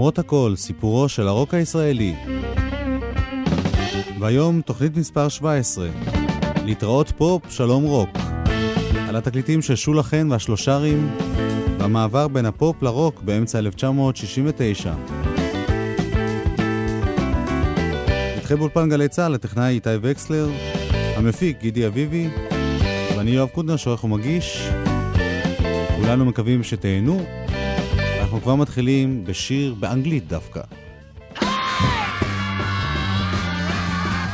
למרות הכל, סיפורו של הרוק הישראלי. והיום תוכנית מספר 17, להתראות פופ, שלום רוק. על התקליטים של שולה חן והשלושרים, והמעבר בין הפופ לרוק באמצע 1969. איתכם באולפן גלי צה"ל, הטכנאי איתי וקסלר, המפיק גידי אביבי, ואני יואב קודנר שעורך ומגיש. כולנו מקווים שתהנו. אנחנו כבר מתחילים בשיר באנגלית דווקא.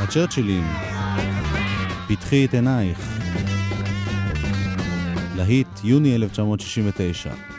הצ'רצ'ילים, פתחי את עינייך. להיט יוני 1969.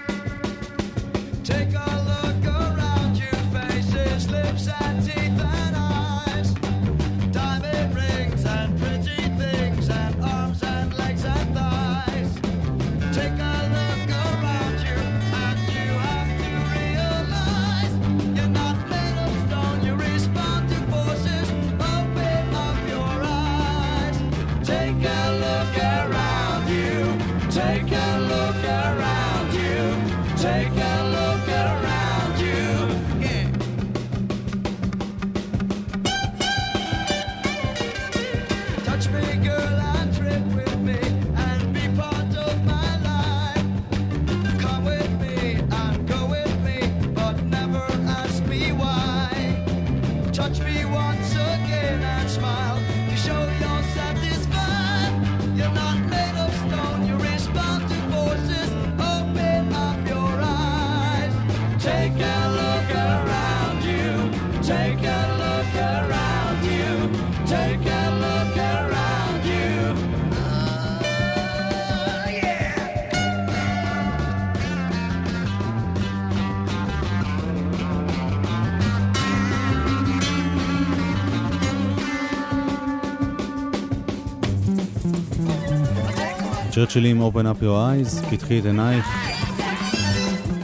צ'רצ'ילים Open Up Your Eyes, פתחי את עינייך.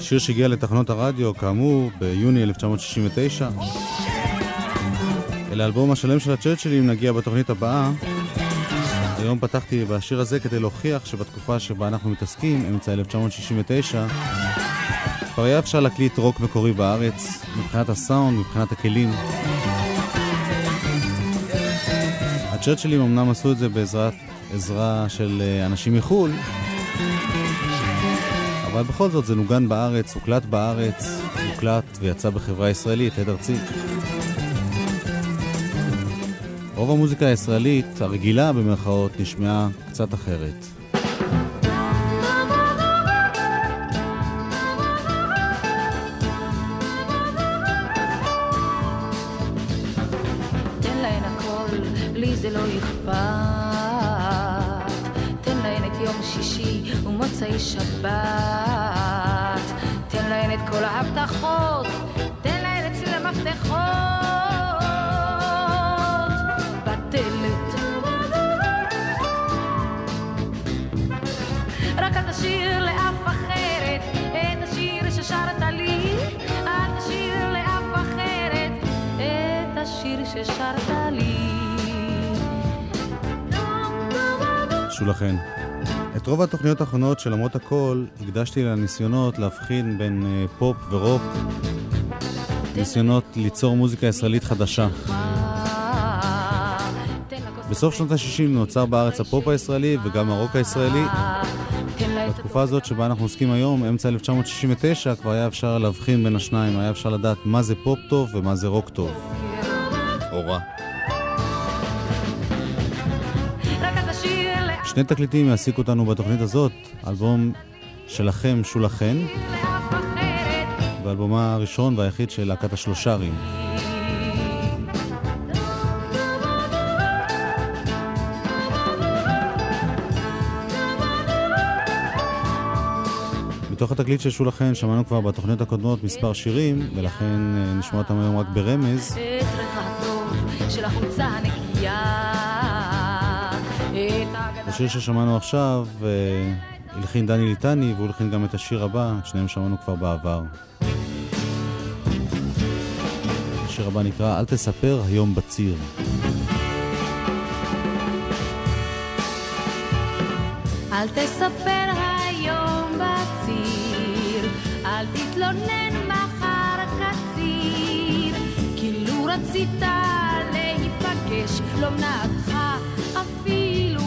שיר שהגיע לתחנות הרדיו, כאמור, ביוני 1969. אל האלבום השלם של הצ'רצ'ילים נגיע בתוכנית הבאה. היום פתחתי בשיר הזה כדי להוכיח שבתקופה שבה אנחנו מתעסקים, אמצע 1969, כבר היה אפשר להקליט רוק מקורי בארץ, מבחינת הסאונד, מבחינת הכלים. הצ'רצ'ילים אמנם עשו את זה בעזרת עזרה של אה, אנשים מחו"ל, אבל בכל זאת זה נוגן בארץ, הוקלט בארץ, הוקלט ויצא בחברה ישראלית, עד ארצי. רוב המוזיקה הישראלית, הרגילה במרכאות, נשמעה קצת אחרת. לכן. את רוב התוכניות האחרונות של למרות הכל הקדשתי לניסיונות להבחין בין אה, פופ ורוק, ניסיונות ליצור מוזיקה ישראלית חדשה. בסוף שנות ה-60 נוצר בארץ הפופ הישראלי וגם הרוק הישראלי. בתקופה הזאת שבה אנחנו עוסקים היום, אמצע 1969, כבר היה אפשר להבחין בין השניים, היה אפשר לדעת מה זה פופ טוב ומה זה רוק טוב. או רע. שני תקליטים יעסיקו אותנו בתוכנית הזאת, אלבום שלכם, שולחן, ואלבומה הראשון והיחיד של להקת השלושרים. מתוך התקליט של שולחן שמענו כבר בתוכניות הקודמות מספר שירים, ולכן אה, נשמע אותם היום רק ברמז. של החולצה הנקייה השיר ששמענו עכשיו אה, הלחין דני ליטני והוא הלחין גם את השיר הבא, את שניהם שמענו כבר בעבר. השיר הבא נקרא "אל תספר היום בציר". אל תספר היום בציר, אל תתלונן מחר קציר. רצית להיפגש, לא מנעתך אפילו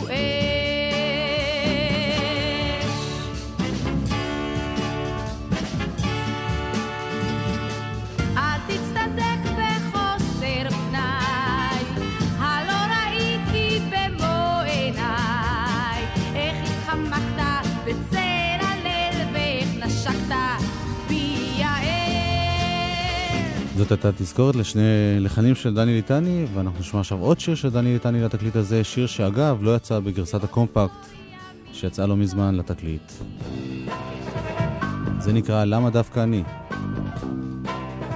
זאת הייתה תזכורת לשני לחנים של דני ליטני, ואנחנו נשמע עכשיו עוד שיר של דני ליטני לתקליט הזה, שיר שאגב לא יצא בגרסת הקומפקט, שיצאה לא מזמן לתקליט. זה נקרא למה דווקא אני?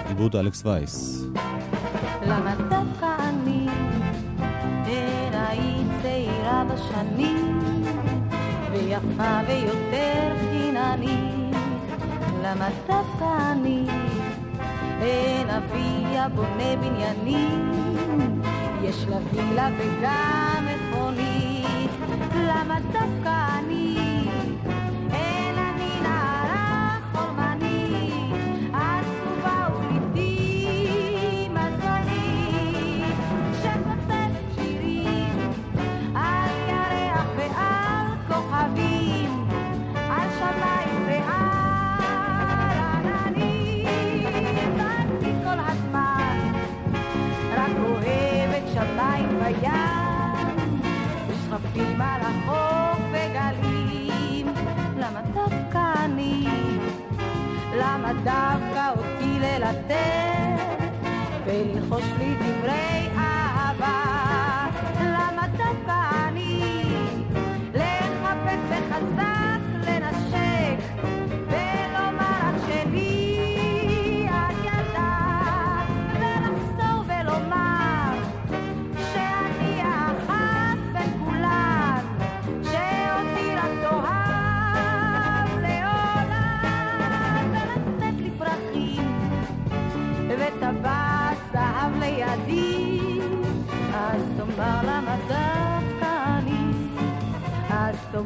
עיבוד אלכס וייס. למה דווקא אני, היית צעירה בשנים, ויפה ויותר חיננית, למה דווקא אני, אין אבי הבונה בניינים, יש לה וילה וגם מכונית, למה דווקא אני, ושכבים על החוף וגלים, למה דווקא אני? למה דווקא אותי ללטף וללחוש לי דברי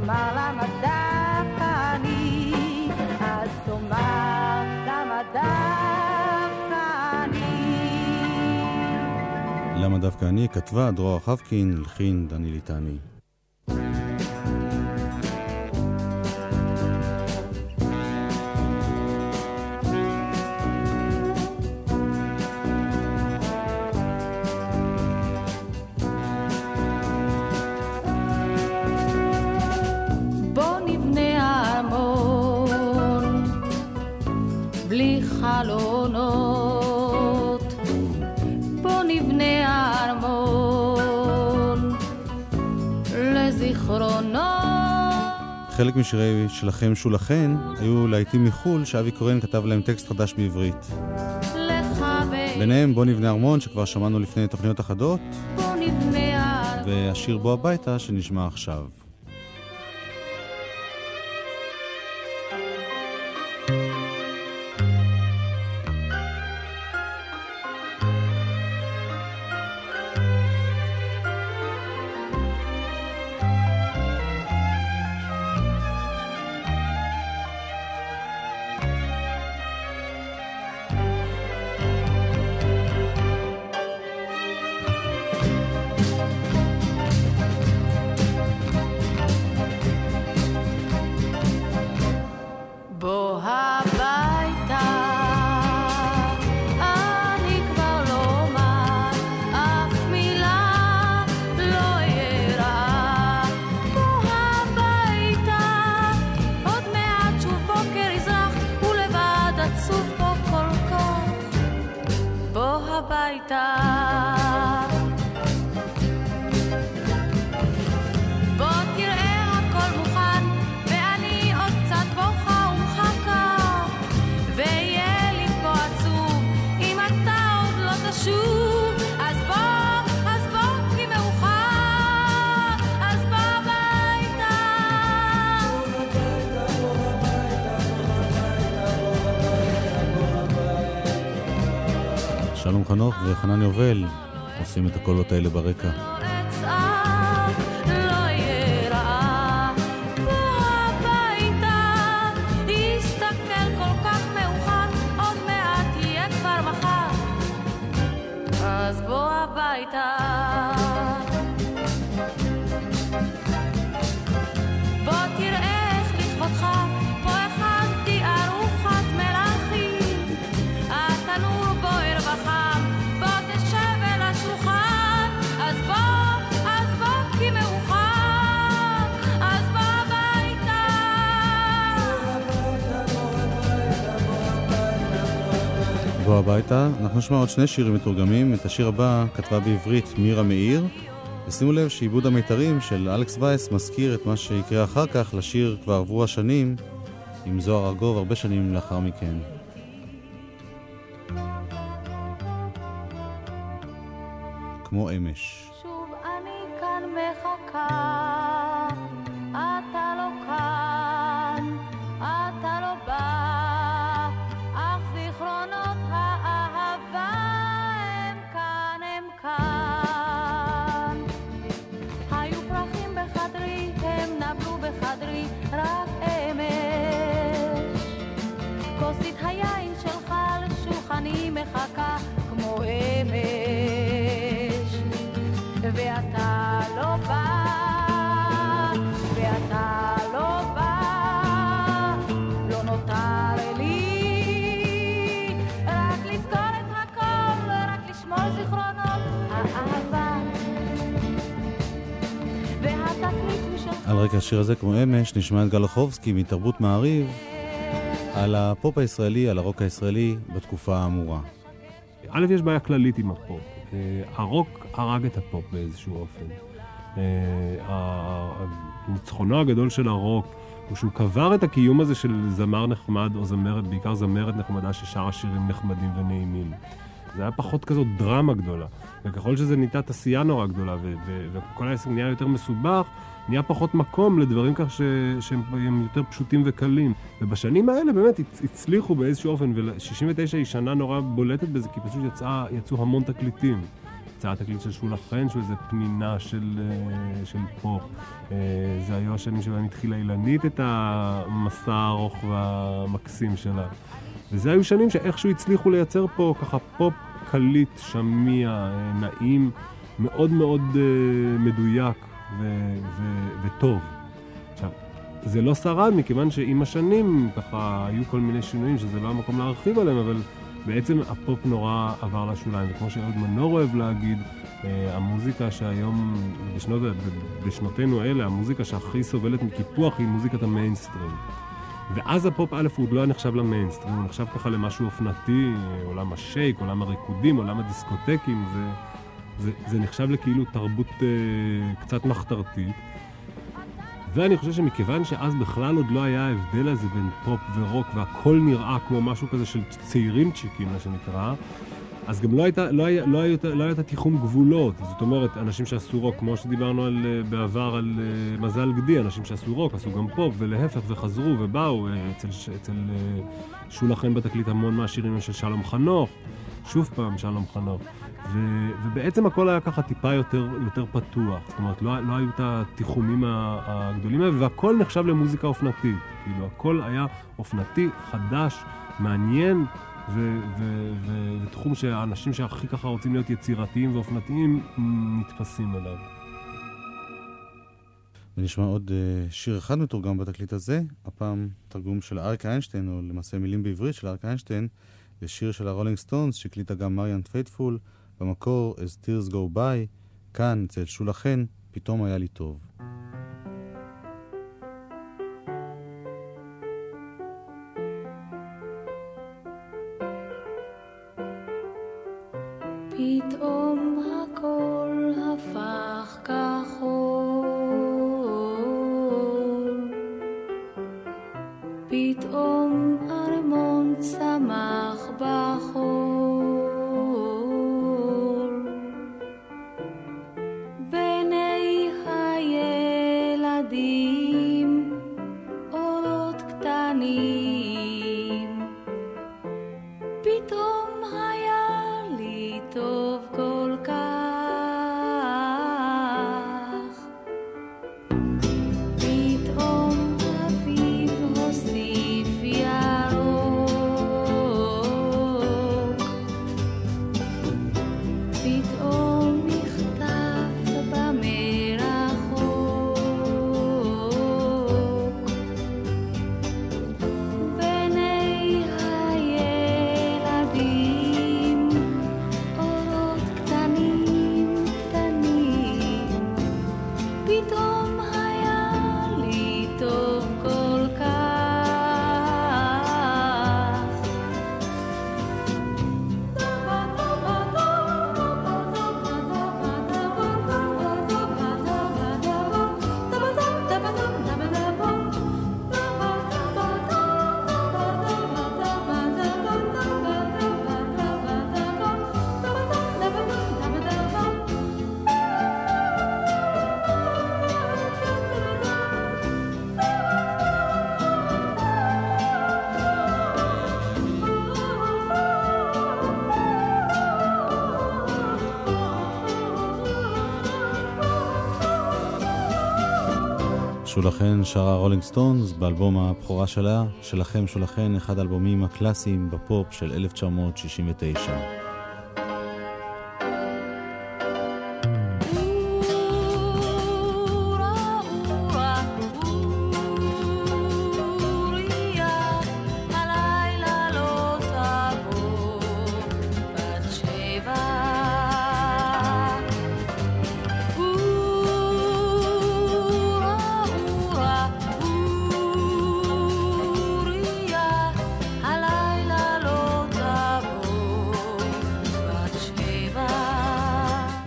תאמר דווקא אני אז תאמר אני למה דווקא אני? כתבה דרור חבקין, הלחין דני ליטני. חלק משירי שלכם שולחן היו להיטים מחו"ל שאבי קורן כתב להם טקסט חדש בעברית. ביניהם בוא נבנה ארמון שכבר שמענו לפני תוכניות אחדות. והשיר בוא הביתה שנשמע עכשיו. הביתה. חנוך וחנן יובל עושים את הקולות האלה ברקע. בוא הביתה. אנחנו נשמע עוד שני שירים מתורגמים. את השיר הבא כתבה בעברית מירה מאיר. ושימו לב שעיבוד המיתרים של אלכס וייס מזכיר את מה שיקרה אחר כך לשיר כבר עברו השנים עם זוהר ארגוב הרבה שנים לאחר מכן. כמו אמש. שוב אני כאן מחכה, רקע השיר הזה, כמו אמש, נשמע את גלוחובסקי מתרבות מעריב על הפופ הישראלי, על הרוק הישראלי בתקופה האמורה. א', יש בעיה כללית עם הפופ. אה, הרוק הרג את הפופ באיזשהו אופן. אה, ה- ניצחונו הגדול של הרוק הוא שהוא קבר את הקיום הזה של זמר נחמד או זמרת, בעיקר זמרת נחמדה ששרה שירים נחמדים ונעימים. זה היה פחות כזאת דרמה גדולה. וככל שזה נהייתה תעשייה נורא גדולה וכל העסק נהיה יותר מסובך, נהיה פחות מקום לדברים כך ש- שהם יותר פשוטים וקלים. ובשנים האלה באמת הצ- הצליחו באיזשהו אופן, ו-69 היא שנה נורא בולטת בזה, כי פשוט יצא, יצאו המון תקליטים. יצא התקליט של שולה חן, שהוא איזה פנינה של, אה, של פופ. אה, זה היו השנים שבהם התחילה אילנית את המסע הארוך והמקסים שלה. וזה היו שנים שאיכשהו הצליחו לייצר פה ככה פופ קליט, שמיע, אה, נעים, מאוד מאוד מדויק ו- ו- וטוב. עכשיו, זה לא שרד מכיוון שעם השנים ככה היו כל מיני שינויים שזה לא המקום להרחיב עליהם, אבל בעצם הפופ נורא עבר לשוליים, וכמו שאהוד מנור אוהב להגיד, אה, המוזיקה שהיום, בשנות, בשנותינו אלה, המוזיקה שהכי סובלת מקיפוח היא מוזיקת המיינסטרים. ואז הפופ א' הוא עוד לא היה נחשב למיינסטרים, הוא נחשב ככה למשהו אופנתי, עולם השייק, עולם הריקודים, עולם הדיסקוטקים, זה, זה, זה נחשב לכאילו תרבות אה, קצת מחתרתית. ואני חושב שמכיוון שאז בכלל עוד לא היה ההבדל הזה בין פופ ורוק והכל נראה כמו משהו כזה של צעירים צ'יקים, מה שנקרא, אז גם לא, הייתה, לא, היה, לא, היה, לא היה את התיחום גבולות. זאת אומרת, אנשים שעשו רוק, כמו שדיברנו על, אה, בעבר על אה, מזל גדי, אנשים שעשו רוק, עשו גם פופ, ולהפך, וחזרו ובאו. אה, אצל, אצל שולה חן בתקליט המון מהשירים של שלום חנוך, שוב פעם שלום חנוך. ו, ובעצם הכל היה ככה טיפה יותר, יותר פתוח. זאת אומרת, לא, לא היו את התיחומים הגדולים האלה, והכל נחשב למוזיקה אופנתית. כאילו, הכל היה אופנתי, חדש, מעניין. ו- ו- ו- ותחום שהאנשים שהכי ככה רוצים להיות יצירתיים ואופנתיים נתפסים אליו. ונשמע עוד אה, שיר אחד מתורגם בתקליט הזה, הפעם תרגום של אריק איינשטיין, או למעשה מילים בעברית של אריק איינשטיין, לשיר של הרולינג סטונס, שהקליטה גם מריאן פיית'פול, במקור As Tears Go By, כאן, אצל שולה חן, פתאום היה לי טוב. פתאום הכל. פתאום שולה חן שרה רולינג סטונס באלבום הבכורה שלה, שלכם שולה חן, אחד האלבומים הקלאסיים בפופ של 1969.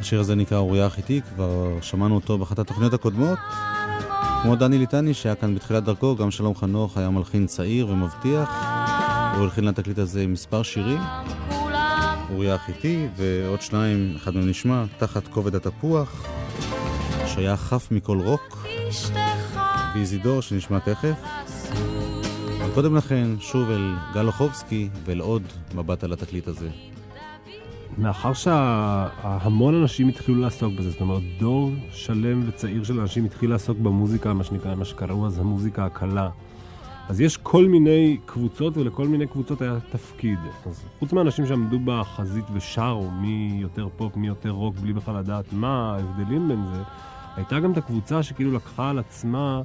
השיר הזה נקרא אוריה החיתי, כבר שמענו אותו באחת התוכניות הקודמות. כמו דני ליטני שהיה כאן בתחילת דרכו, גם שלום חנוך היה מלחין צעיר ומבטיח. הוא הלחין לתקליט הזה מספר שירים. אוריה החיתי ועוד שניים, אחד מהם נשמע, תחת כובד התפוח, שהיה חף מכל רוק, ואיזידור שנשמע תכף. קודם לכן, שוב אל גל אוחובסקי ואל עוד מבט על התקליט הזה. מאחר שהמון אנשים התחילו לעסוק בזה, זאת אומרת, דור שלם וצעיר של אנשים התחיל לעסוק במוזיקה, מה שנקרא, מה שקראו אז המוזיקה הקלה. אז יש כל מיני קבוצות, ולכל מיני קבוצות היה תפקיד. אז חוץ מהאנשים שעמדו בחזית ושרו מי יותר פופ, מי יותר רוק, בלי בכלל לדעת מה ההבדלים בין זה, הייתה גם את הקבוצה שכאילו לקחה על עצמה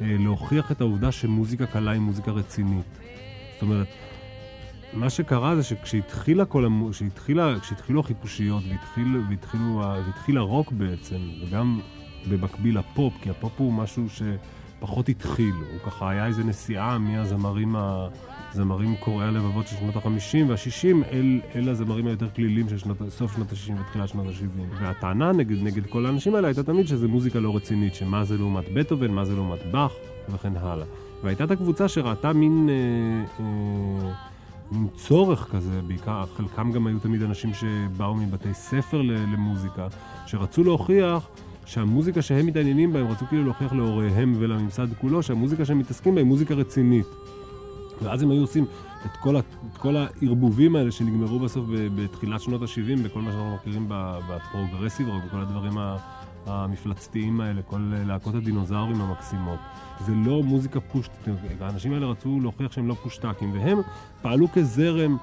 אה, להוכיח את העובדה שמוזיקה קלה היא מוזיקה רצינית. זאת אומרת, מה שקרה זה שכשהתחילה כל המ... כשהתחילה, כשהתחילו החיפושיות והתחיל, והתחילו, והתחיל הרוק בעצם, וגם במקביל לפופ, כי הפופ הוא משהו שפחות התחיל, הוא ככה היה איזה נסיעה מהזמרים ה... זמרים קורעי הלבבות של שנות ה-50 וה-60 אל, אל הזמרים היותר כלילים של שנות, סוף שנות ה-60 ותחילת שנות ה-70. והטענה נגד, נגד כל האנשים האלה הייתה תמיד שזה מוזיקה לא רצינית, שמה זה לעומת בטהובן, מה זה לעומת באך וכן הלאה. והייתה את הקבוצה שראתה מין... אה, אה, מין צורך כזה, בעיקר, חלקם גם היו תמיד אנשים שבאו מבתי ספר למוזיקה, שרצו להוכיח שהמוזיקה שהם מתעניינים בה, הם רצו כאילו להוכיח להוריהם ולממסד כולו, שהמוזיקה שהם מתעסקים בה היא מוזיקה רצינית. ואז הם היו עושים את כל, ה, את כל הערבובים האלה שנגמרו בסוף בתחילת שנות ה-70, בכל מה שאנחנו מכירים בפרוגרסיב, או בכל הדברים המפלצתיים האלה, כל להקות הדינוזאורים המקסימות. זה לא מוזיקה פושטקית, האנשים האלה רצו להוכיח שהם לא פושטקים, והם פעלו כזרם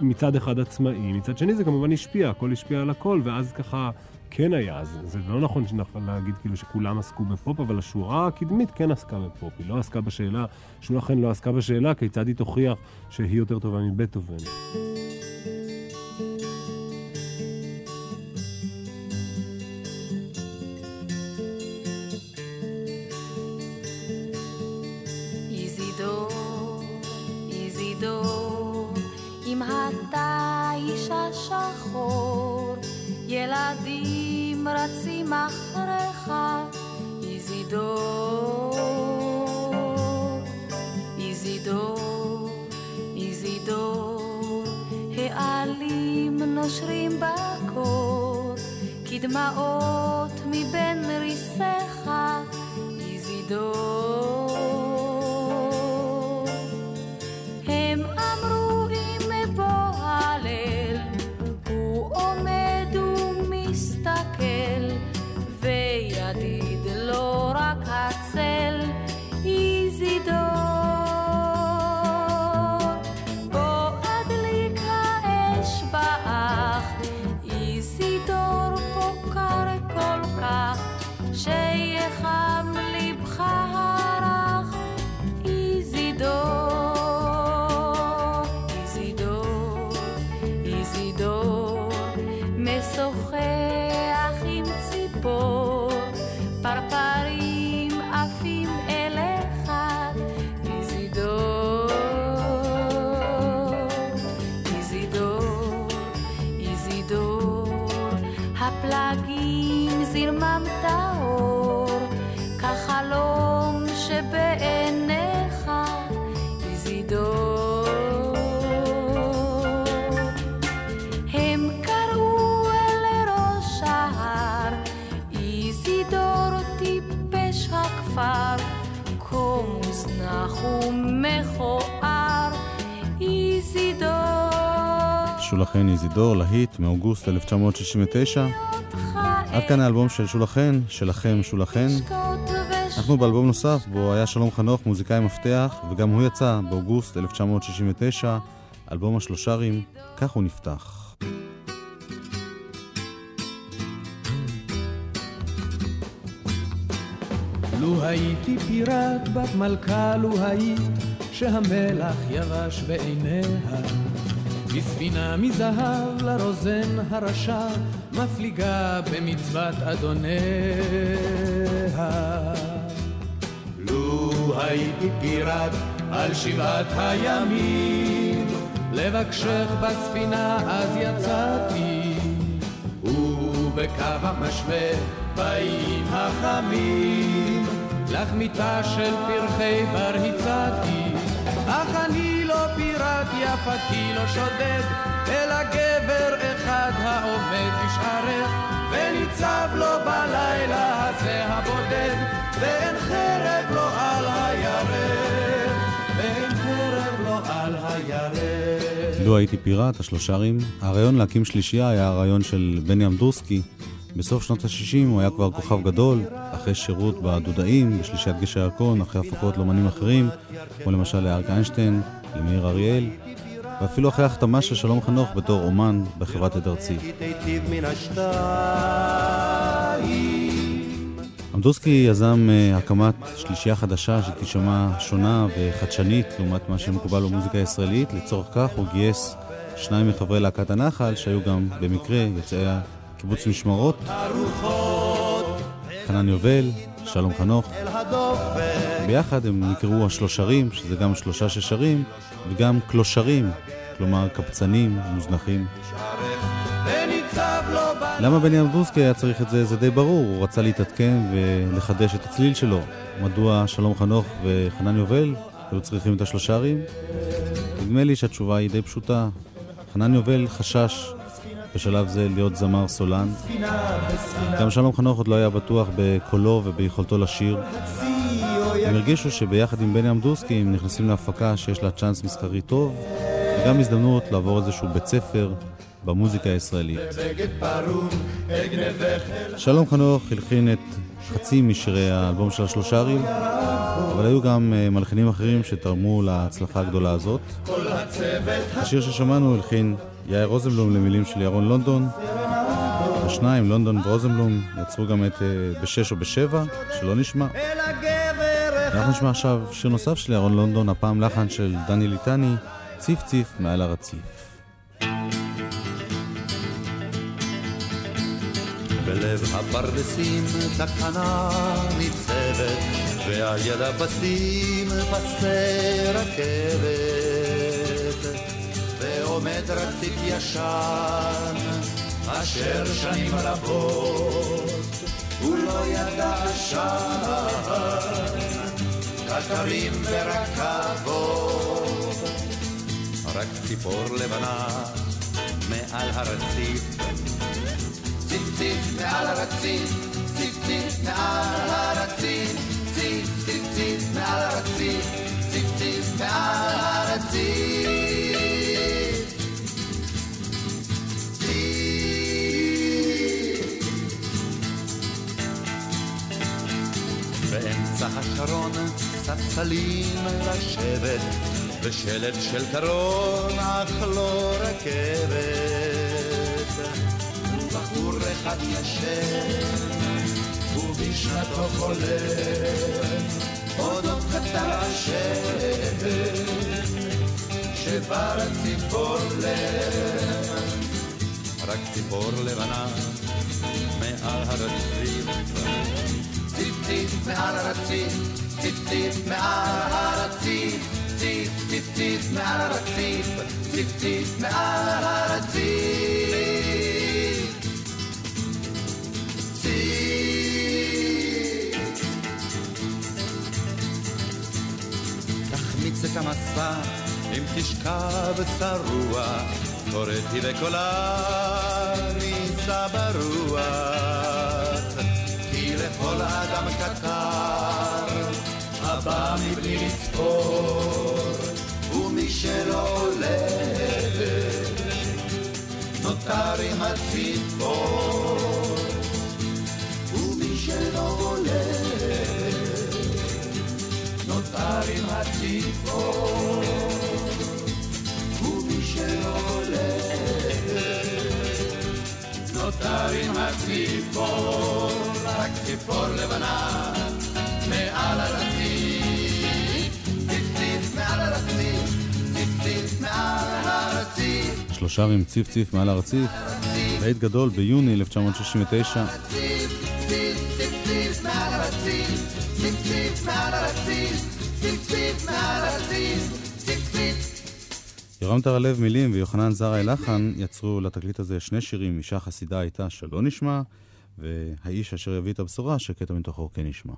מצד אחד עצמאי, מצד שני זה כמובן השפיע, הכל השפיע על הכל, ואז ככה כן היה, זה, זה לא נכון להגיד כאילו שכולם עסקו בפופ, אבל השורה הקדמית כן עסקה בפופ, היא לא עסקה בשאלה, שהוא לכן לא עסקה בשאלה כיצד היא תוכיח שהיא יותר טובה מבטהובן. ילדים רצים אחריך, איזידור, איזידור, איזידור, העלים נושרים בקור, כדמעות מבין ריסיך, איזידור. איזידור, להיט מאוגוסט 1969. עד כאן האלבום של שולחן, שלכם שולחן. אנחנו באלבום נוסף, בו היה שלום חנוך מוזיקאי מפתח, וגם הוא יצא באוגוסט 1969, אלבום השלושרים, כך הוא נפתח. לו הייתי פיראט בת מלכה, לו היית שהמלח יבש בעיניה. בספינה מזהב לרוזן הרשע, מפליגה במצוות אדוניה. לו הייתי פיראט על שבעת הימים, לבקשך בספינה אז יצאתי, ובקו המשווה באים החמים, לך מיטה של פרחי בר הצעתי, אך אני פיראט, יפתי לא שודד, אלא גבר אחד העומד בשערך, וניצב לו בלילה הזה הבודד, ואין חרב לו על הירך, ואין חרב לו על הירך. לו הייתי פיראט, השלושרים. הרעיון להקים שלישייה היה הרעיון של בני אמדורסקי. בסוף שנות ה-60 הוא היה כבר כוכב גדול, אחרי שירות בדודאים, בשלישיית גשר ירקון, אחרי הפקות לאמנים אחרים, כמו למשל לאריק איינשטיין, למאיר אריאל, ואפילו אחרי החתמה של שלום חנוך בתור אומן בחברת עד ארצי. אמדורסקי יזם uh, הקמת שלישייה חדשה שתישמע שונה וחדשנית לעומת מה שמקובל במוזיקה הישראלית. לצורך כך הוא גייס שניים מחברי להקת הנחל, שהיו גם במקרה יוצאי קיבוץ משמרות, חנן יובל, שלום חנוך. ביחד הם נקראו השלושרים, שזה גם שלושה ששרים, וגם קלושרים, כלומר קבצנים מוזנחים. למה בני אמדורסקי היה צריך את זה? זה די ברור, הוא רצה להתעדכן ולחדש את הצליל שלו. מדוע שלום חנוך וחנן יובל היו צריכים את השלושרים? נדמה לי שהתשובה היא די פשוטה. חנן יובל חשש בשלב זה להיות זמר סולן. גם שלום חנוך עוד לא היה בטוח בקולו וביכולתו לשיר. הם הרגישו שביחד עם בני אמדורסקי הם נכנסים להפקה שיש לה צ'אנס מסחרי טוב, וגם הזדמנות לעבור איזשהו בית ספר במוזיקה הישראלית. שלום חנוך הלחין את חצי משירי האלבום של השלושרים, אבל היו גם אה, מלחינים אחרים שתרמו להצלחה הגדולה הזאת. השיר ששמענו הלחין יאיר רוזנבלום למילים של ירון לונדון. השניים, לונדון ורוזנבלום, יצרו גם את uh, בשש או בשבע, שלא נשמע. אנחנו נשמע עכשיו שיר נוסף של ירון לונדון, הפעם לחן של דני ליטני, ציף ציף מעל הרציף. בלב הפרדסים תחנה ניצבת, ועל יד הפסים פסי רכבת, ועומד רציף ישן, אשר שנים רבות הוא לא ידע עשן, קטרים ורכבות, רק ציפור לבנה מעל הרציף. ציף ציף מעל הרציף, ציף ציף מעל הרציף, ציף ציף ציף מעל הרציף, ציף ציף מעל הרציף. באמצע השרון ספסלים לשבת, ושלט של קרון אך לא רכבת. בחור אחד ישן, ובשנתו חולם, אודות קטר השם, שבר ציפור לב, רק ציפור לבנה מעל הרציף, ציף ציף מעל הרציף, ציף ציף מעל הרציף, ציף ציף ציף מעל הרציף, ציף ציף מעל הרציף. תחמיץ את המסע אם תשכב שרוע, קוראתי בקולה נישא ברוח. לכל אדם קטר, הבא מבלי לצפור, ומי שלא עולה, נותר עם הציפור, ומי שלא עולה, נותר עם הציפור, ומי שלא עולה, נותר עם הציפור. ציפור לבנה מעל הרציף, ציפ ציפ מעל הרציף, ציפ ציפ מעל הרציף. שלושה עם ציף ציף מעל הרציף, להיט גדול ביוני 1969. ציפ ציפ ציפ ציפ מעל הרציף, ציפ ציפ מעל הרציף, ציפ ציפ מעל הרציף, ציפ ציפ יורם טרלב מילים ויוחנן זרעי לחן יצרו לתקליט הזה שני שירים, אישה חסידה הייתה שלא נשמע, והאיש אשר יביא את הבשורה שקטע מתוכו כן נשמע.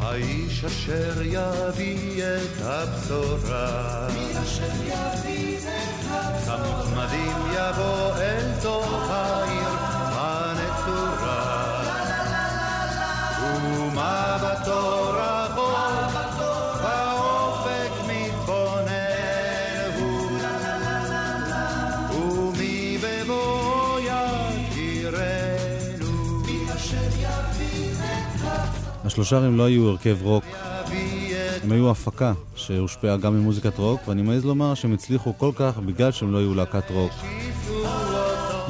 האיש אשר יביא את הבשורה, כמוצמדים יבוא אל תוך העיר הנצורה, ומבטו רחוק באופק השלושה לא היו הרכב רוק, הם היו הפקה שהושפעה גם ממוזיקת רוק, ואני מעז לומר שהם הצליחו כל כך בגלל שהם לא היו להקת רוק.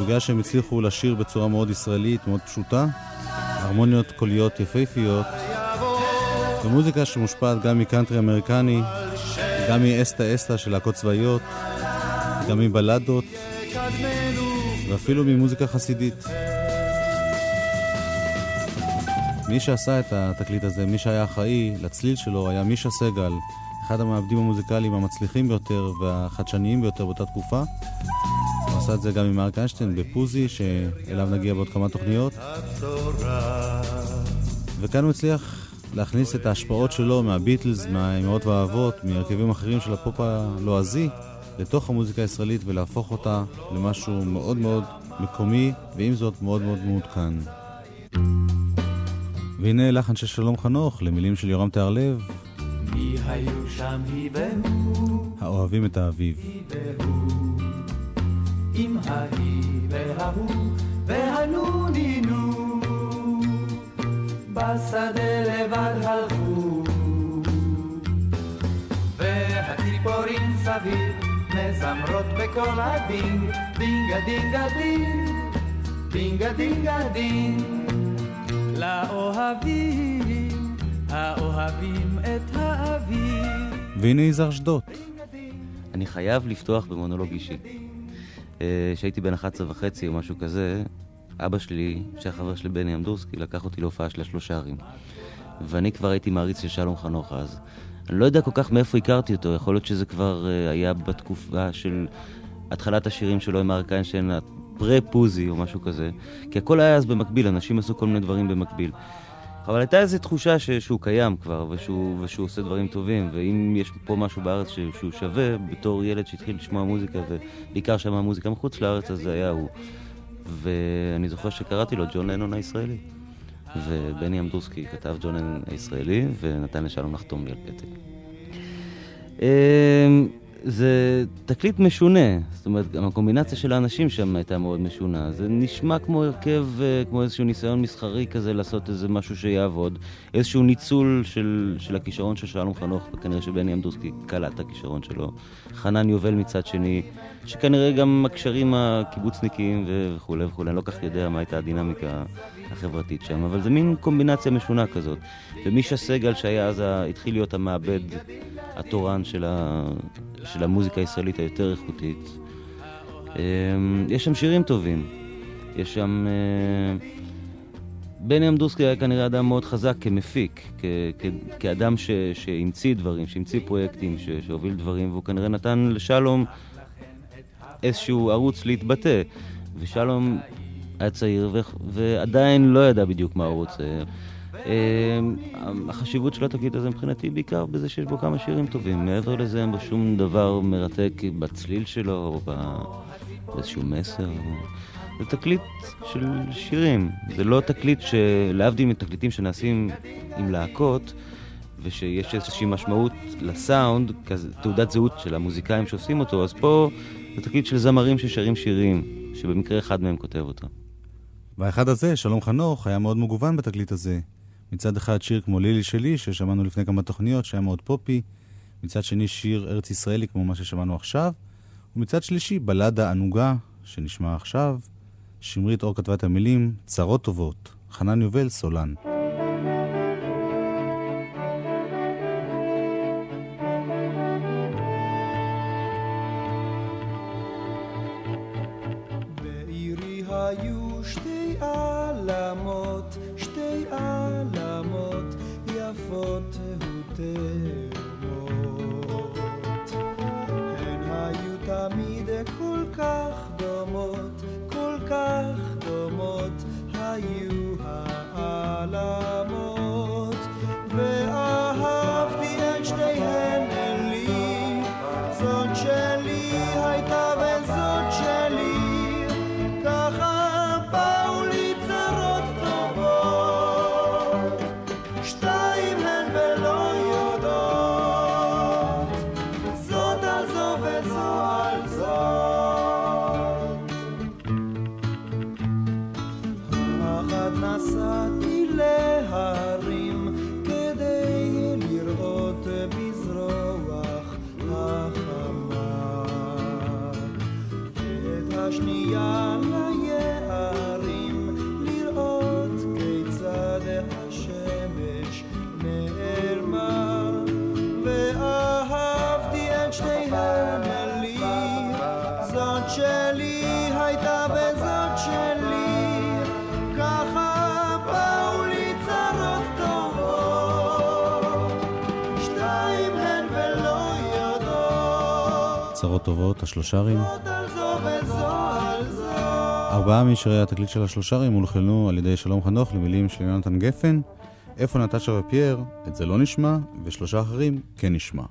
בגלל שהם הצליחו לשיר בצורה מאוד ישראלית, מאוד פשוטה, הרמוניות קוליות יפהפיות, ומוזיקה שמושפעת גם מקאנטרי אמריקני, גם מאסטה אסטה של להקות צבאיות, גם מבלדות, ואפילו ממוזיקה חסידית. מי שעשה את התקליט הזה, מי שהיה אחראי לצליל שלו, היה מישה סגל, אחד המעבדים המוזיקליים המצליחים ביותר והחדשניים ביותר באותה תקופה. הוא עשה את זה גם עם אריק איינשטיין בפוזי, שאליו נגיע בעוד כמה תוכניות. וכאן הוא הצליח להכניס את ההשפעות שלו מהביטלס, מהאמהות והאבות, מהרכבים אחרים של הפופ הלועזי, לתוך המוזיקה הישראלית ולהפוך אותה למשהו מאוד מאוד מקומי, ועם זאת מאוד מאוד מעודכן. והנה לחן של שלום חנוך למילים של יורם תיארלב, מי היו שם היא והוא, האוהבים את האביב. עם ההיא וההוא והנונינו, בשדה לבד הלכו, והציפורים סביב מזמרות בקול הדינג, דינגה דינגה דינג, דינגה דינגה דינג, לאוהבים, האוהבים את האביב. והנה יזהר שדות, אני חייב לפתוח במונולוג אישי. אה, כשהייתי בן 11 וחצי או משהו כזה, אבא שלי, שהיה חבר שלי בני אמדורסקי, לקח אותי להופעה של השלושה ערים. ואני כבר הייתי מעריץ של שלום חנוך אז. אני לא יודע כל כך מאיפה הכרתי אותו, יכול להיות שזה כבר אה, היה בתקופה של התחלת השירים שלו עם אריק איינשטיין, הפרה-פוזי או משהו כזה. כי הכל היה אז במקביל, אנשים עשו כל מיני דברים במקביל. אבל הייתה איזו תחושה ש, שהוא קיים כבר, ושהוא, ושהוא עושה דברים טובים, ואם יש פה משהו בארץ ש, שהוא שווה, בתור ילד שהתחיל לשמוע מוזיקה, ובעיקר שמע מוזיקה מחוץ לארץ, אז זה היה הוא. ואני זוכר שקראתי לו ג'ון לנון הישראלי. ובני אמדורסקי כתב ג'ון לנון הישראלי, ונתן לשלום לחתום לי על פתק. זה תקליט משונה, זאת אומרת, גם הקומבינציה של האנשים שם הייתה מאוד משונה. זה נשמע כמו הרכב, אה, כמו איזשהו ניסיון מסחרי כזה לעשות איזה משהו שיעבוד. איזשהו ניצול של, של הכישרון של שלום חנוך, וכנראה שבני אמדורסקי קלט את הכישרון שלו. חנן יובל מצד שני, שכנראה גם הקשרים הקיבוצניקיים וכולי וכולי, אני לא כך יודע מה הייתה הדינמיקה החברתית שם, אבל זה מין קומבינציה משונה כזאת. ומישה סגל, שהיה אז, התחיל להיות המעבד התורן של, ה... של המוזיקה הישראלית היותר איכותית. אמ, יש שם שירים טובים. יש שם... אה, בני אמדורסקי היה כנראה אדם מאוד חזק כמפיק, כ- כ- כאדם ש- שהמציא דברים, שהמציא פרויקטים, ש- שהוביל דברים, והוא כנראה נתן לשלום איזשהו ערוץ להתבטא. ושלום היה צעיר ו- ועדיין לא ידע בדיוק מה הוא רוצה. אה, החשיבות של התקליט הזה מבחינתי בעיקר בזה שיש בו כמה שירים טובים. מעבר לזה אין בו שום דבר מרתק בצליל שלו או באיזשהו מסר. זה תקליט של שירים. זה לא תקליט שלהבדיל מתקליטים שנעשים עם להקות, ושיש איזושהי משמעות לסאונד, תעודת זהות של המוזיקאים שעושים אותו, אז פה זה תקליט של זמרים ששרים שירים, שבמקרה אחד מהם כותב אותם. והאחד הזה, שלום חנוך, היה מאוד מגוון בתקליט הזה. מצד אחד שיר כמו לילי שלי, ששמענו לפני כמה תוכניות, שהיה מאוד פופי. מצד שני שיר ארץ ישראלי כמו מה ששמענו עכשיו. ומצד שלישי, בלדה ענוגה, שנשמע עכשיו, שמרית אור כתבה את המילים, צרות טובות, חנן יובל, סולן. טובות, השלושרים. ארבעה משירי התקליט של השלושרים הולחנו על ידי שלום חנוך למילים של יונתן גפן. איפה נטשה ופייר? את זה לא נשמע, ושלושה אחרים כן נשמע.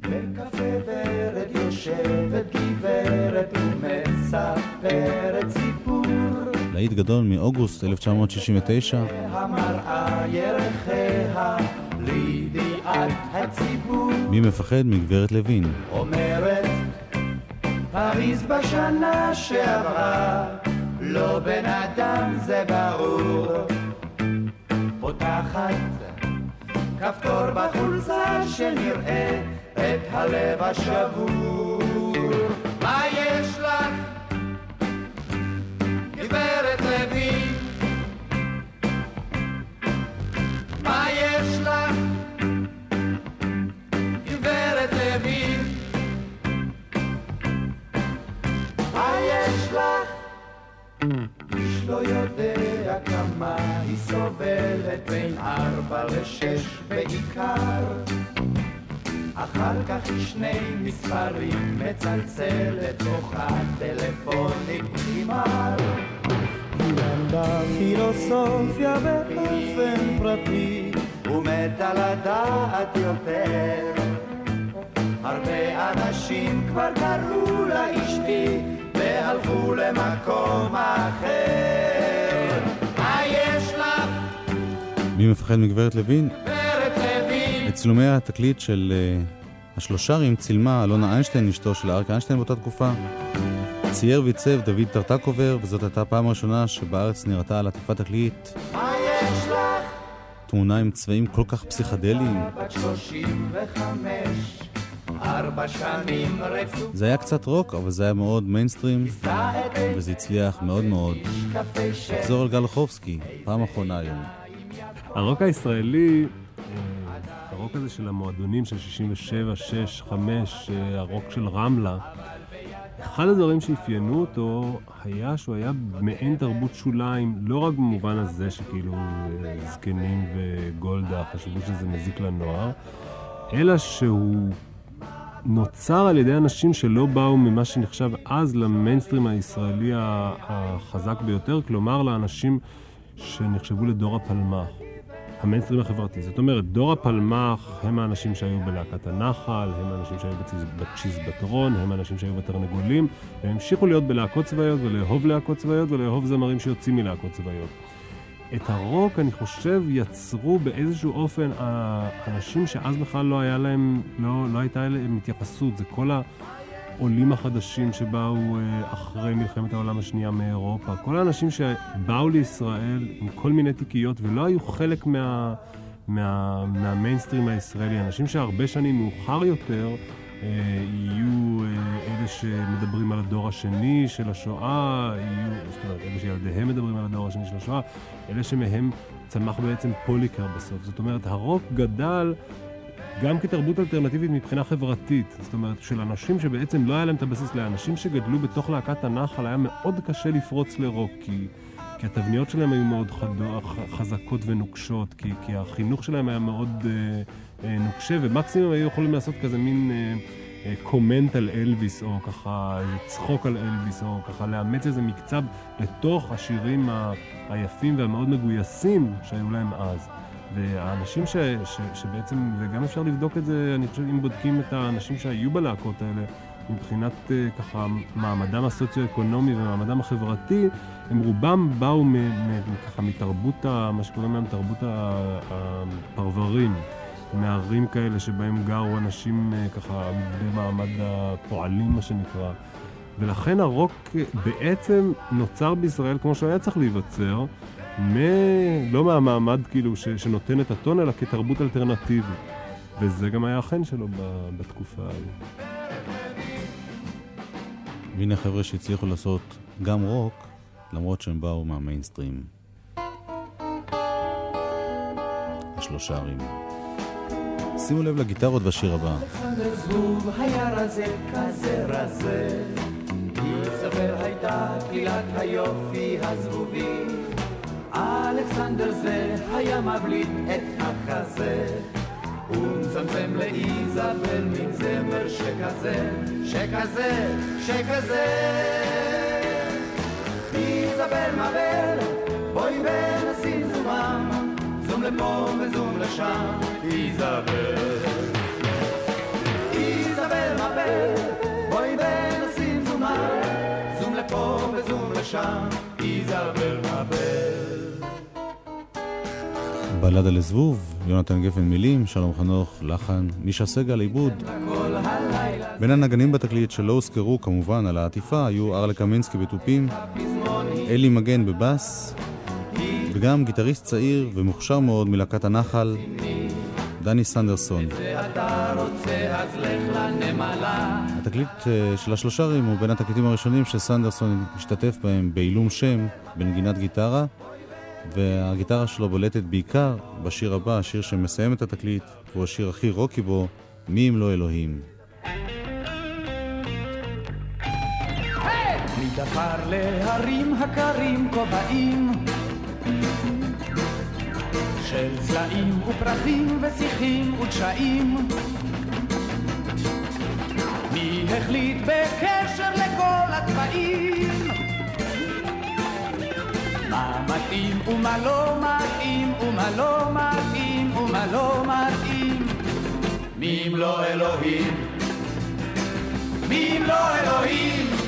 בקפה ורד יושבת גברת ומספרת סיפור להיט גדול מאוגוסט 1969, המראה ירחיה לידיעת הציבור מי מפחד מגברת לוין. אומרת פריז בשנה שעברה. לא בן אדם זה ברור. פותחת כפתור בחולצה שנראה את הלב השבור. מה יש לך? גברת לוי. מה יש לך איש לא יודע כמה היא סובלת בין ארבע לשש בעיקר. אחר כך היא שני מספרים מצלצלת בוכה טלפונית נגמר היא למדה פילוסופיה באופן פרטי ומתה לדעת יותר. הרבה אנשים כבר קראו לה אשתי למקום אחר מה יש לך מי מפחד מגברת לוין? גברת לוי את צילומי התקליט של uh, השלושרים צילמה אלונה איינשטיין, אשתו של אריק איינשטיין באותה תקופה. צייר ועיצב דוד טרטקובר, וזאת הייתה הפעם הראשונה שבארץ נראתה על עטיפת תקליט מה יש לך? תמונה עם צבעים כל כך פסיכדליים. בת שלושים וחמש ארבע שנים רצוף זה היה קצת רוק, אבל זה היה מאוד מיינסטרים, וזה הצליח מאוד מאוד. נחזור על גל לחובסקי, פעם אחרונה היום. הרוק הישראלי, הרוק הזה של המועדונים של 67, 6, 5, אה, הרוק של רמלה, אחד הדברים שאפיינו אותו היה שהוא היה מעין תרבות שוליים, לא רק במובן הזה שכאילו אה, זקנים וגולדה חשבו שזה מזיק לנוער, אלא שהוא נוצר על ידי אנשים שלא באו ממה שנחשב אז למיינסטרים הישראלי החזק ביותר, כלומר לאנשים שנחשבו לדור הפלמ"ח, המיינסטרים החברתי. זאת אומרת, דור הפלמ"ח הם האנשים שהיו בלהקת הנחל, הם האנשים שהיו בצ'יז- בצ'יזבטרון, הם האנשים שהיו בתרנגולים, והם המשיכו להיות בלהקות צבאיות ולאהוב להקות צבאיות ולאהוב זמרים שיוצאים מלהקות צבאיות. את הרוק, אני חושב, יצרו באיזשהו אופן האנשים שאז בכלל לא היה להם, לא, לא הייתה להם התייחסות. זה כל העולים החדשים שבאו אה, אחרי מלחמת העולם השנייה מאירופה. כל האנשים שבאו לישראל עם כל מיני תיקיות ולא היו חלק מה, מה, מהמיינסטרים הישראלי. אנשים שהרבה שנים מאוחר יותר יהיו אה, אלה שמדברים על הדור השני של השואה, יהיו, זאת אומרת, אלה שילדיהם מדברים על הדור השני של השואה, אלה שמהם צמח בעצם פוליקר בסוף. זאת אומרת, הרוק גדל גם כתרבות אלטרנטיבית מבחינה חברתית. זאת אומרת, של אנשים שבעצם לא היה להם את הבסיס, לאנשים שגדלו בתוך להקת הנחל היה מאוד קשה לפרוץ לרוק, כי... כי התבניות שלהם היו מאוד חדו, ח- חזקות ונוקשות, כי, כי החינוך שלהם היה מאוד אה, אה, נוקשה, ומקסימום היו יכולים לעשות כזה מין אה, אה, קומנט על אלוויס, או ככה צחוק על אלוויס, או ככה לאמץ איזה מקצב לתוך השירים ה, היפים והמאוד מגויסים שהיו להם אז. והאנשים ש, ש, שבעצם, וגם אפשר לבדוק את זה, אני חושב, אם בודקים את האנשים שהיו בלהקות האלה, מבחינת אה, ככה מעמדם הסוציו-אקונומי ומעמדם החברתי, הם רובם באו מ, מ, ככה מתרבות, ה, מה שקוראים להם תרבות הפרברים, מערים כאלה שבהם גרו אנשים אה, ככה במעמד הפועלים, מה שנקרא. ולכן הרוק אה, בעצם נוצר בישראל כמו שהוא היה צריך להיווצר, מ... לא מהמעמד כאילו ש, שנותן את הטון, אלא כתרבות אלטרנטיבית. וזה גם היה החן שלו ב, בתקופה ההיא. והנה חבר'ה שהצליחו לעשות גם רוק, למרות שהם באו מהמיינסטרים. השלושה ערים. שימו לב לגיטרות בשיר הבא. אלכסנדר זה היה מבליט את החזה ומצמצם לאיזבל מין זמר שכזה שכזה שכזה איזבל מבל בואי ונשים זומם זום לפה וזום לשם איזבל איזבל מבל, בואי ונשים זומה, זום לפה וזום לשם, איזבל מבל. בלדה לזבוב, יונתן גפן מילים, שלום חנוך, לחן, מישה סגל עיבוד. בין הנגנים בתקליט שלא הוזכרו כמובן על העטיפה היו ארלה קמינסקי בתופים, אלי מגן בבאס, וגם גיטריסט צעיר ומוכשר מאוד מלהקת הנחל, דני סנדרסון. התקליט אה, של השלושה רים הוא בין התקליטים הראשונים שסנדרסון השתתף בהם בעילום שם בנגינת גיטרה, והגיטרה שלו בולטת בעיקר בשיר הבא, השיר שמסיים את התקליט, הוא השיר הכי רוקי בו, מי אם לא אלוהים. מדבר להרים הקרים כובעים של צלעים ופרחים ושיחים ודשאים מי החליט בקשר לכל הצבעים? מה מתאים ומה לא מתאים ומה לא מתאים ומה לא מתאים מי אם לא אלוהים? מי אם לא אלוהים?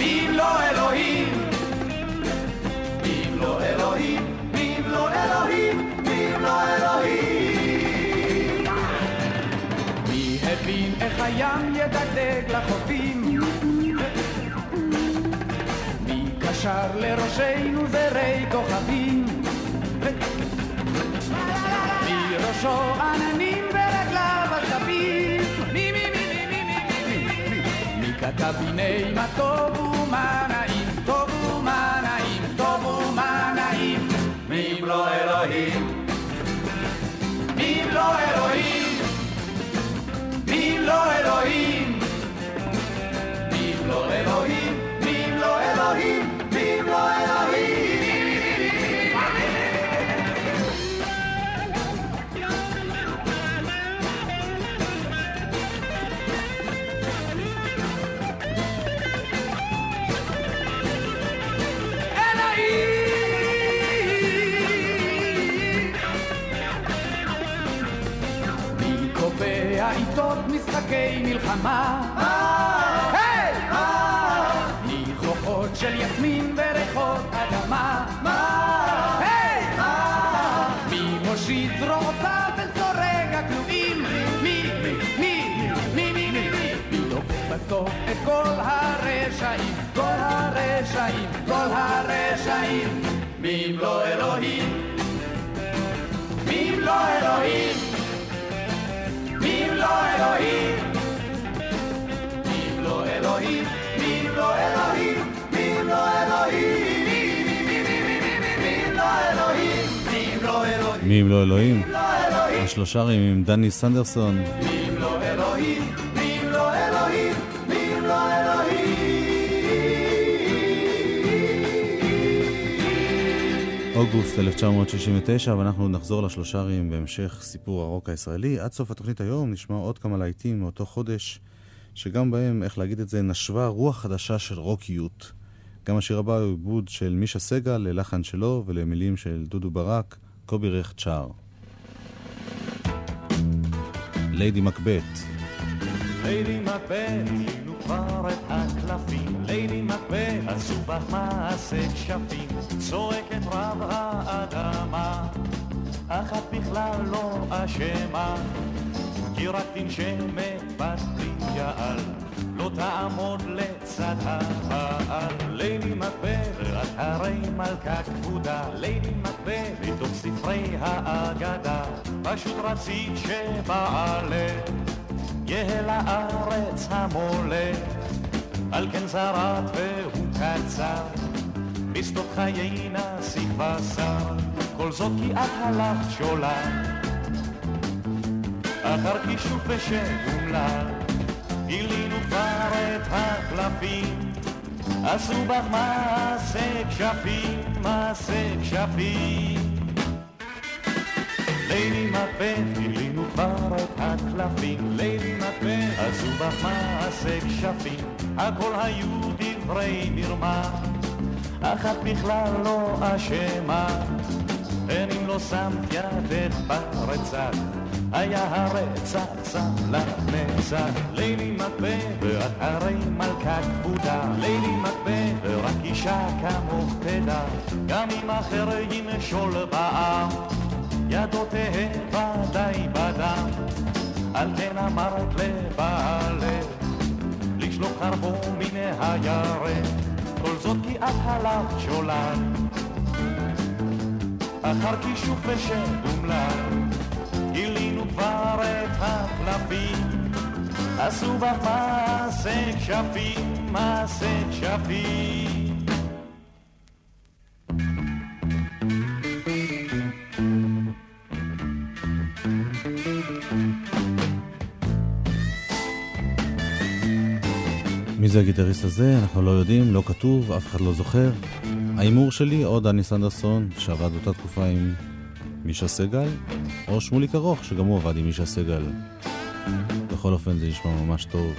מי אם לא אלוהים? מי אם לא אלוהים? מי אם לא אלוהים? מי אם לא אלוהים? מי הבין איך הים ידגדג לחופים? מי קשר לראשנו זרי כוכבים? מי עננים Yakabineim, Tobu Manaim, Tobu Manaim, Tobu Manaim, mi Elohim, mi Elohim, mi Elohim. חוקי מלחמה. של יסמין וריחות אדמה. היי! מי מושיט זרועותיו אל צורג הכלואים? מי? מי? מי? מי? מי? מי? בסוף את כל הרשעים, כל הרשעים, כל הרשעים. מי אם לא אלוהים? מי אם לא אלוהים? אם לא אלוהים? אם לא אלוהים? אם לא אלוהים? אם לא אלוהים? אם לא אלוהים? אם לא אלוהים? לא לא השלושה רים עם דני סנדרסון. אם אוגוסט 1969, ואנחנו נחזור לשלושה רים בהמשך סיפור הרוק הישראלי. עד סוף התוכנית היום נשמע עוד כמה להיטים מאותו חודש, שגם בהם, איך להגיד את זה, נשבה רוח חדשה של רוקיות. גם השיר הבא הוא עיבוד של מישה סגל ללחן שלו ולמילים של דודו ברק, קובי רכט שר. ליידי מקבט. ליידי מקבט, כבר את הקלפים, ליידי מקבט, עשו בך מעשה כשפים, צועקת רב האדמה, אחת בכלל לא אשמה, כי רק תנשמת בת יעל, לא תעמוד לצד הבעל. ליידי מקבט, רק הרי מלכה כבודה, ליידי מקבט, מתוך ספרי האגדה, פשוט רצית שבעלך יהא לארץ המולך, על כן זרעת והוא קצר, בשדות חיי נסיך בשר, כל זאת כי את הלכת שולל, אחר כישוף ושגומלל, גילינו כבר את הקלפים, עשו בך מעשה כשפים, מעשה כשפים. ליידי מקבט, גילינו כבר את הקלפים, ליידי מקבט, עשו בך מעשה כשפים, הכל היו דברי מרמה, אחת בכלל לא אשמה, הן אם לא שמת ידך ברצח, היה הרצח שם לך נצח. ליידי מקבט, ואת הרי מלכה כבודה, ליידי מקבט, ורק אישה כמוך תדע, גם אם אחר ימשול בעם. ידו תהא ודאי בדם, על כן אמרת לבעלך, לשלוח חרבו מן הירך, כל זאת כי את הלכת שולל, אחר כישוף ושדומלל, גילינו כבר את הקלפים, עשו בך מעשה כשפים, מעשה כשפים. זה הגיטריסט הזה? אנחנו לא יודעים, לא כתוב, אף אחד לא זוכר. ההימור שלי, או דני סנדרסון, שעבד באותה תקופה עם מישה סגל, או שמוליק ארוך, שגם הוא עבד עם מישה סגל. בכל אופן זה נשמע ממש טוב.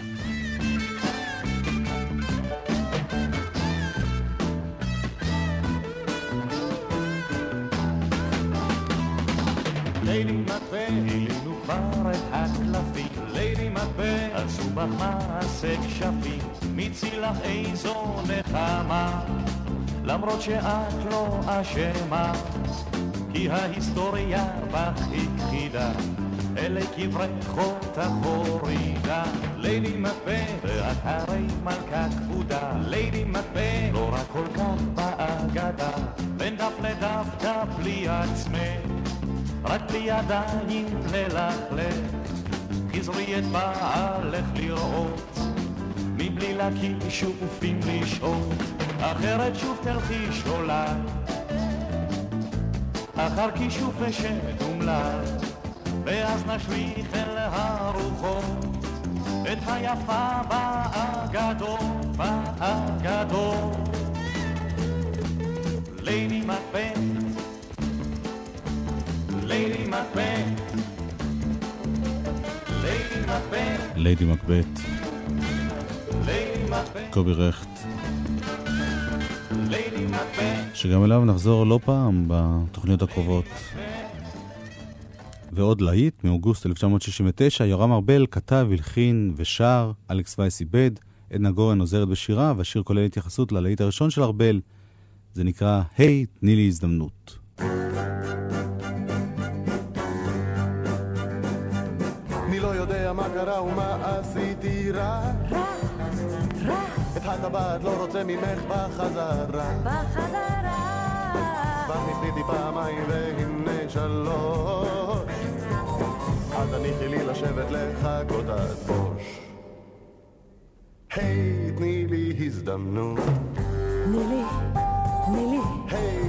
ליידי מקבה, עשו בך מעשה כשפים, מיצי לך איזו נחמה, למרות שאת לא אשמה, כי ההיסטוריה בך הכחידה, אלה קברי חוטה הורידה, ליידי מקבה, ואת הרי מלכה כבודה, ליידי מקבה, לא רק כל כך באגדה, בין דף לדף בלי עצמך. רק בלי ידיים ללכלך, חזרי את בעלך לראות, מבלי להקים שופים לשהות, אחרת שוב תלכי שולל, אחר כישוף ושד אומלל, ואז נשליך אל הרוחות, את היפה באגדות, באגדות. ליידי מקבט Lady Macbeth. Lady Macbeth. Lady Macbeth. קובי רכט. שגם אליו נחזור לא פעם בתוכניות הקרובות. ועוד להיט, מאוגוסט 1969, יורם ארבל כתב, הלחין ושר, אלכס וייס איבד, עדנה גורן עוזרת בשירה, והשיר כולל התייחסות ללהיט הראשון של ארבל. זה נקרא "היי, hey, תני לי הזדמנות". אני לא יודע מה קרה ומה עשיתי רע. הטבעת לא רוצה ממך בחזרה. בחזרה. כבר ניסיתי פעמיים והנה שלוש. אז הניחי לי לשבת לחכות עד בוש. היי, תני לי הזדמנות. תני לי, תני לי. היי,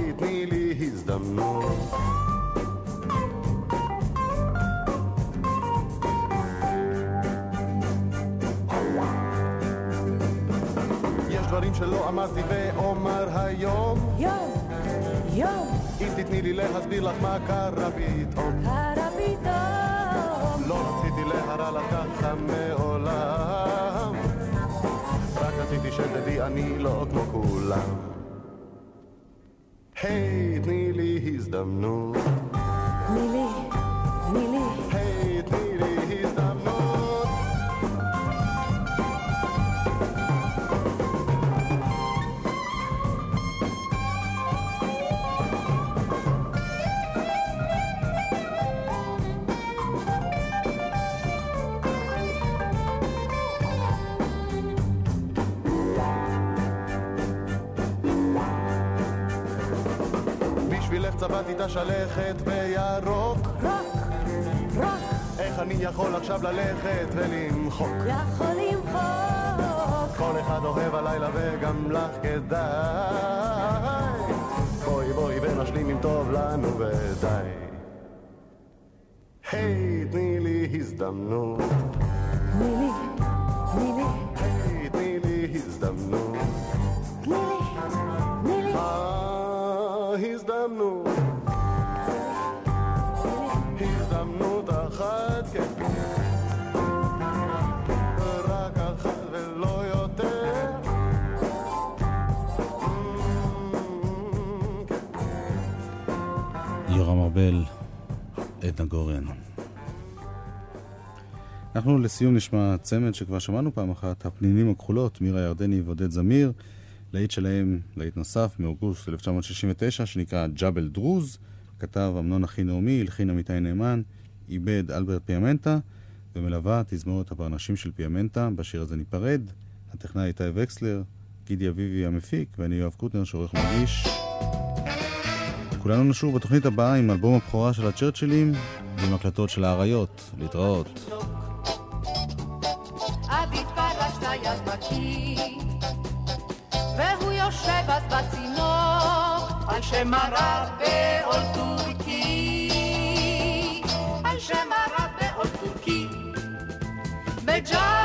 שלא אמרתי ואומר היום. יום, יום, אם תתני לי להסביר לך מה קרה פתאום. קרה פתאום. לא רציתי להרע לך ככה מעולם. רק רציתי שתדעי אני לא כמו כולם. היי, תני לי הזדמנות. תני לי, בשבילך צבעתי את השלכת בירוק. רוק, רוק, איך אני יכול עכשיו ללכת ולמחוק? יכול למחוק. כל אחד אוהב הלילה וגם לך כדאי. בואי בואי ונשלים אם טוב לנו ודי. היי, תני לי הזדמנות. תני לי, תני לי, ארבל, עדנה גורן. אנחנו לסיום נשמע צמד שכבר שמענו פעם אחת, הפנינים הכחולות, מירה ירדני ועודד זמיר, להיט שלהם, להיט נוסף מאוגוסט 1969, שנקרא ג'אבל דרוז, כתב אמנון אחי נעמי, הלחין עמיתי נאמן, איבד אלברט פיאמנטה, ומלווה תזמורת הברנשים של פיאמנטה, בשיר הזה ניפרד, הטכנאי איתי וקסלר, גידי אביבי המפיק, ואני יואב קוטנר שעורך ומגיש. כולנו נשוב בתוכנית הבאה עם אלבום הבכורה של הצ'רצ'ילים ועם הקלטות של האריות. להתראות. טורקי. בג'בל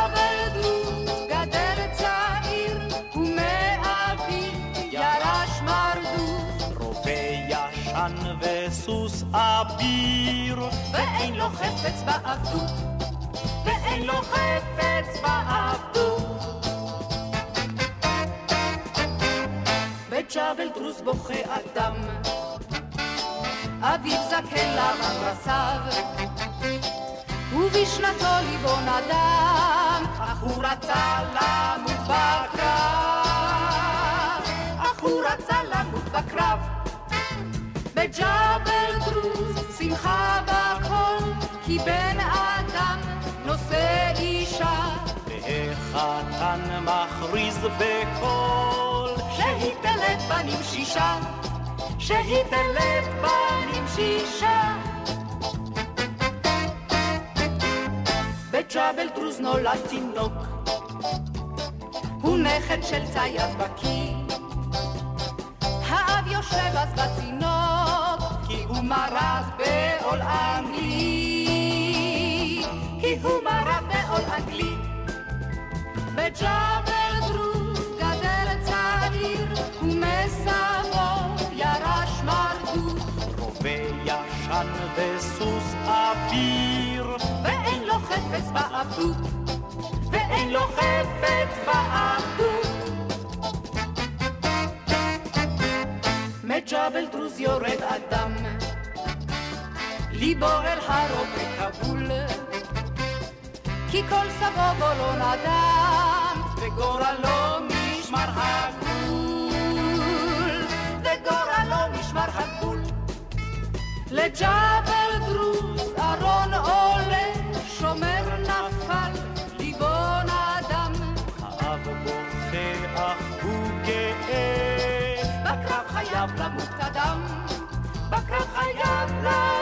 אביר, ואין לו חפץ בעבדות, ואין לו חפץ בעבדות. בג'בל דרוז בוכה אדם, אביו זקן לבן רס"ב, ובשנתו ליבו נדם, אך הוא רצה למות בקרב, אך הוא רצה למות בקרב. בג'בל דרוז שמחה בכל, כי בן אדם נושא אישה, והחתן מכריז בקול, שהיא תלד בנים שישה, שהיא תלד בנים שישה. בג'בל דרוז נולד תינוק, הוא נכד של צייד בקיא. האב יושב אז בצינוק, הוא מרד בעול אנגלי. כי הוא מרד בעול אנגלי. בג'בל דרוז גדל צעיר, ומסבו ירש מרדות, רובה ישן וסוס אביר, ואין לו חפץ בעבדות, ואין לו חפץ בעבדות. מג'בל דרוז יורד אדם, ליבו אל הרובה כבול, כי כל סבו בו לא נדם, וגורלו משמר הגבול, וגורלו משמר הגבול. לג'בל דרוז ארון עולה, שומר נפל, ליבו נדם, האב בוכה אך הוא גאה, בקרב חייב למות אדם, בקרב חייב למות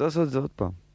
אני רוצה לעשות